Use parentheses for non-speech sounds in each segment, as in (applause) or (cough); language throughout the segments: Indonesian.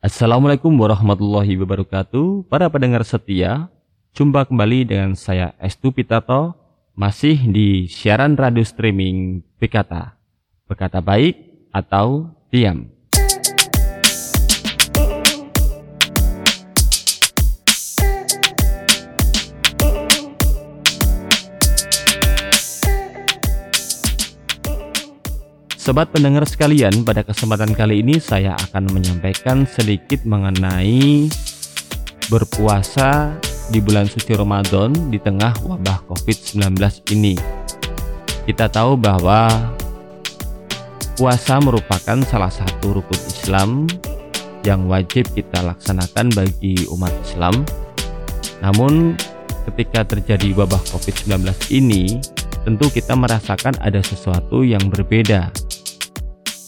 Assalamualaikum warahmatullahi wabarakatuh. Para pendengar setia Jumpa kembali dengan saya Estu Pitato Masih di siaran radio streaming Bekata. Berkata baik atau diam Sobat pendengar sekalian, pada kesempatan kali ini saya akan menyampaikan sedikit mengenai berpuasa di bulan suci Ramadan di tengah wabah COVID-19 ini. Kita tahu bahwa puasa merupakan salah satu rukun Islam yang wajib kita laksanakan bagi umat Islam. Namun ketika terjadi wabah COVID-19 ini, tentu kita merasakan ada sesuatu yang berbeda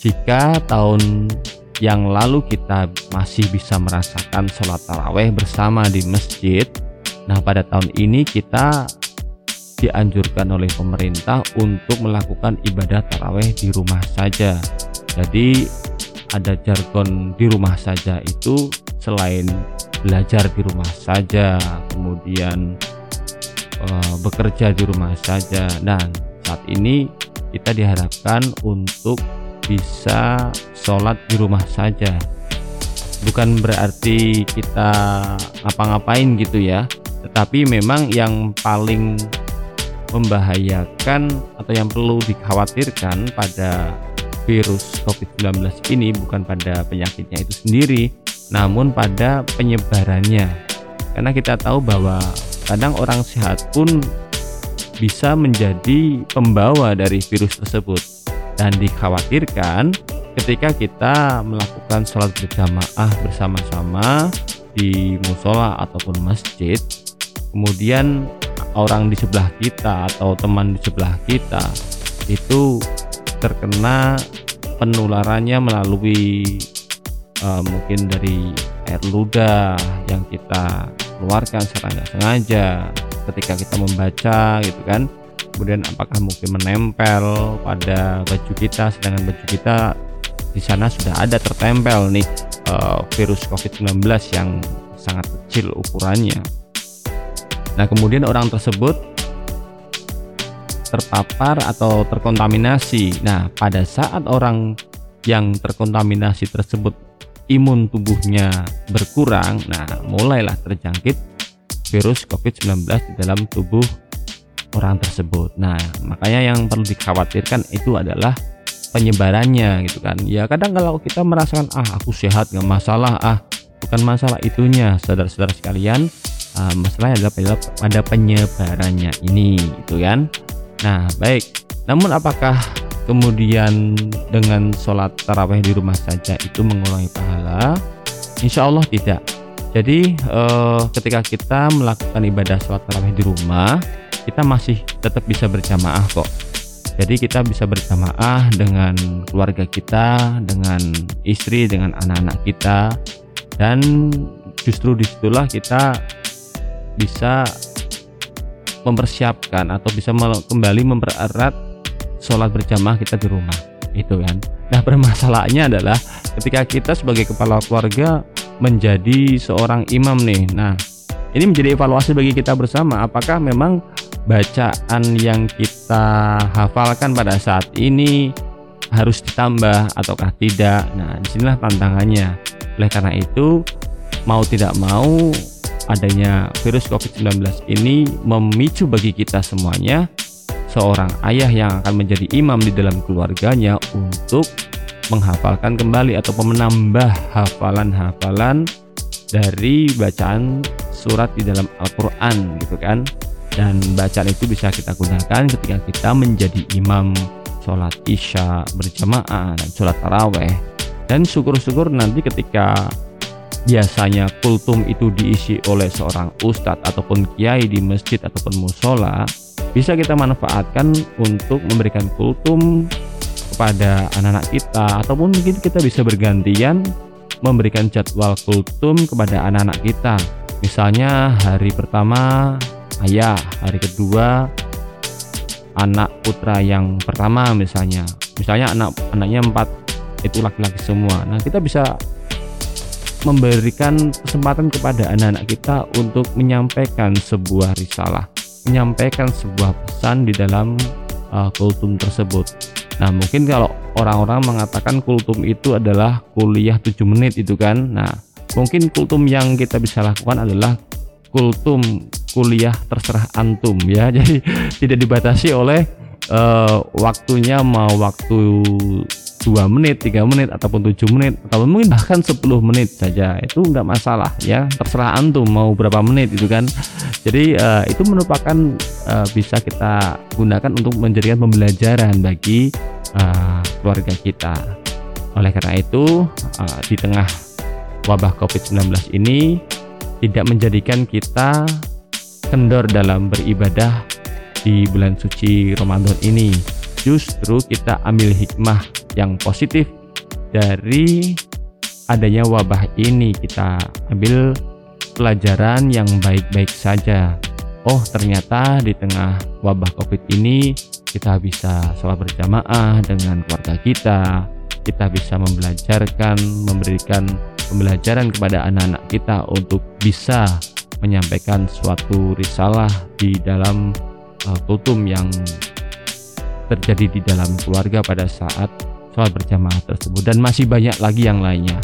jika tahun yang lalu kita masih bisa merasakan sholat taraweh bersama di masjid, nah pada tahun ini kita dianjurkan oleh pemerintah untuk melakukan ibadah taraweh di rumah saja. Jadi ada jargon di rumah saja itu selain belajar di rumah saja, kemudian e, bekerja di rumah saja. Dan saat ini kita diharapkan untuk bisa sholat di rumah saja. Bukan berarti kita ngapa-ngapain gitu ya. Tetapi memang yang paling membahayakan atau yang perlu dikhawatirkan pada virus COVID-19 ini bukan pada penyakitnya itu sendiri namun pada penyebarannya. Karena kita tahu bahwa kadang orang sehat pun bisa menjadi pembawa dari virus tersebut. Dan dikhawatirkan ketika kita melakukan sholat berjamaah bersama-sama di musola ataupun masjid kemudian orang di sebelah kita atau teman di sebelah kita itu terkena penularannya melalui uh, mungkin dari air ludah yang kita keluarkan secara nggak sengaja ketika kita membaca gitu kan kemudian apakah mungkin menempel pada baju kita sedangkan baju kita di sana sudah ada tertempel nih uh, virus COVID-19 yang sangat kecil ukurannya. Nah, kemudian orang tersebut terpapar atau terkontaminasi. Nah, pada saat orang yang terkontaminasi tersebut imun tubuhnya berkurang, nah mulailah terjangkit virus COVID-19 di dalam tubuh orang tersebut. Nah, makanya yang perlu dikhawatirkan itu adalah penyebarannya gitu kan. Ya kadang kalau kita merasakan ah aku sehat nggak masalah ah bukan masalah itunya saudara-saudara sekalian uh, masalahnya adalah pada penyebarannya ini gitu kan. Nah baik. Namun apakah kemudian dengan sholat taraweh di rumah saja itu mengurangi pahala? Insya Allah tidak. Jadi uh, ketika kita melakukan ibadah sholat taraweh di rumah kita masih tetap bisa berjamaah kok jadi kita bisa berjamaah dengan keluarga kita dengan istri dengan anak-anak kita dan justru di situlah kita bisa mempersiapkan atau bisa kembali mempererat sholat berjamaah kita di rumah itu kan nah permasalahannya adalah ketika kita sebagai kepala keluarga menjadi seorang imam nih nah ini menjadi evaluasi bagi kita bersama apakah memang bacaan yang kita hafalkan pada saat ini harus ditambah ataukah tidak. Nah, di sinilah tantangannya. Oleh karena itu, mau tidak mau adanya virus COVID-19 ini memicu bagi kita semuanya seorang ayah yang akan menjadi imam di dalam keluarganya untuk menghafalkan kembali atau menambah hafalan-hafalan dari bacaan surat di dalam Al-Qur'an gitu kan? Dan bacaan itu bisa kita gunakan ketika kita menjadi imam sholat isya berjamaah dan sholat taraweh. Dan syukur-syukur nanti ketika biasanya kultum itu diisi oleh seorang ustadz ataupun kiai di masjid ataupun musola bisa kita manfaatkan untuk memberikan kultum kepada anak-anak kita ataupun mungkin kita bisa bergantian memberikan jadwal kultum kepada anak-anak kita. Misalnya hari pertama ayah hari kedua anak putra yang pertama misalnya. Misalnya anak anaknya empat itu laki-laki semua. Nah kita bisa memberikan kesempatan kepada anak-anak kita untuk menyampaikan sebuah risalah, menyampaikan sebuah pesan di dalam uh, kultum tersebut. Nah, mungkin kalau orang-orang mengatakan kultum itu adalah kuliah 7 menit itu kan. Nah, mungkin kultum yang kita bisa lakukan adalah kultum kuliah terserah antum ya. (laughs) Jadi tidak dibatasi oleh uh, waktunya mau waktu dua menit, tiga menit ataupun tujuh menit atau mungkin bahkan 10 menit saja. Itu nggak masalah ya. Terserah antum mau berapa menit itu kan. Jadi uh, itu merupakan uh, bisa kita gunakan untuk menjadikan pembelajaran bagi uh, keluarga kita. Oleh karena itu uh, di tengah wabah COVID-19 ini tidak menjadikan kita kendor dalam beribadah di bulan suci Ramadan ini. Justru kita ambil hikmah yang positif dari adanya wabah ini. Kita ambil pelajaran yang baik-baik saja. Oh ternyata di tengah wabah covid ini kita bisa sholat berjamaah dengan keluarga kita. Kita bisa membelajarkan memberikan pembelajaran kepada anak-anak kita untuk bisa menyampaikan suatu risalah di dalam uh, yang terjadi di dalam keluarga pada saat sholat berjamaah tersebut dan masih banyak lagi yang lainnya.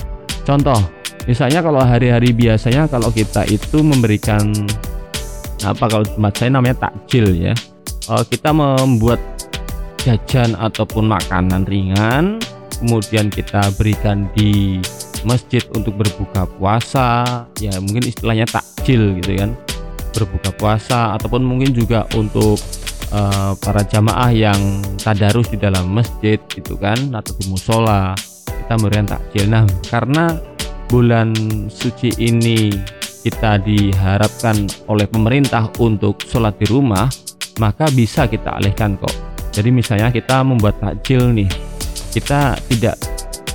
Contoh misalnya kalau hari-hari biasanya kalau kita itu memberikan apa kalau tempat saya namanya takjil ya. Kita membuat jajan ataupun makanan ringan kemudian kita berikan di masjid untuk berbuka puasa ya mungkin istilahnya takjil gitu kan. Berbuka puasa ataupun mungkin juga untuk uh, para jamaah yang tadarus di dalam masjid gitu kan atau di musola kita memberikan takjil. Nah karena bulan suci ini kita diharapkan oleh pemerintah untuk sholat di rumah maka bisa kita alihkan kok. Jadi misalnya kita membuat takjil nih kita tidak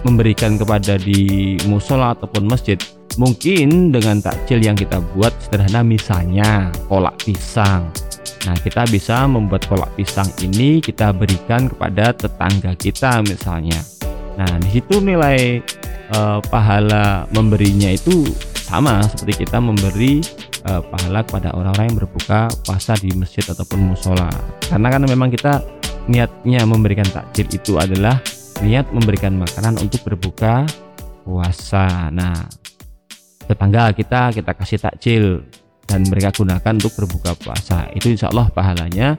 memberikan kepada di musola ataupun masjid mungkin dengan takjil yang kita buat sederhana misalnya kolak pisang Nah, kita bisa membuat kolak pisang ini kita berikan kepada tetangga kita misalnya. Nah, di situ nilai uh, pahala memberinya itu sama seperti kita memberi uh, pahala kepada orang-orang yang berbuka puasa di masjid ataupun musola. Karena kan memang kita niatnya memberikan takjil itu adalah niat memberikan makanan untuk berbuka puasa. Nah, tetangga kita kita kasih takjil dan mereka gunakan untuk berbuka puasa. Itu insya Allah pahalanya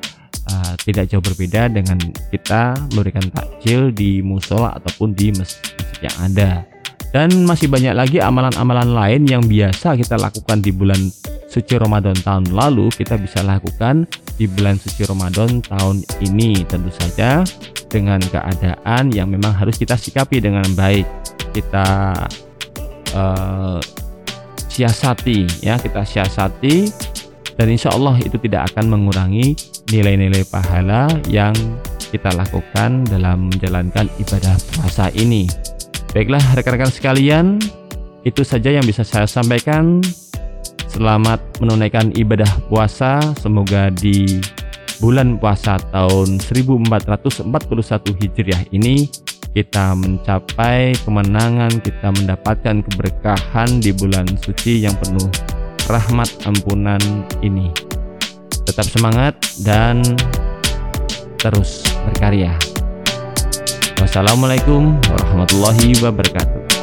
uh, tidak jauh berbeda dengan kita memberikan takjil di musola ataupun di masjid yang ada. Dan masih banyak lagi amalan-amalan lain yang biasa kita lakukan di bulan suci Ramadan tahun lalu kita bisa lakukan di bulan suci Ramadan tahun ini tentu saja dengan keadaan yang memang harus kita sikapi dengan baik. Kita uh, siasati ya. Kita siasati dan insya Allah itu tidak akan mengurangi nilai-nilai pahala yang kita lakukan dalam menjalankan ibadah puasa ini. Baiklah rekan-rekan sekalian itu saja yang bisa saya sampaikan. Selamat menunaikan ibadah puasa. Semoga di bulan puasa tahun 1441 Hijriah ini kita mencapai kemenangan, kita mendapatkan keberkahan di bulan suci yang penuh rahmat ampunan ini. Tetap semangat dan terus berkarya. Wassalamualaikum warahmatullahi wabarakatuh.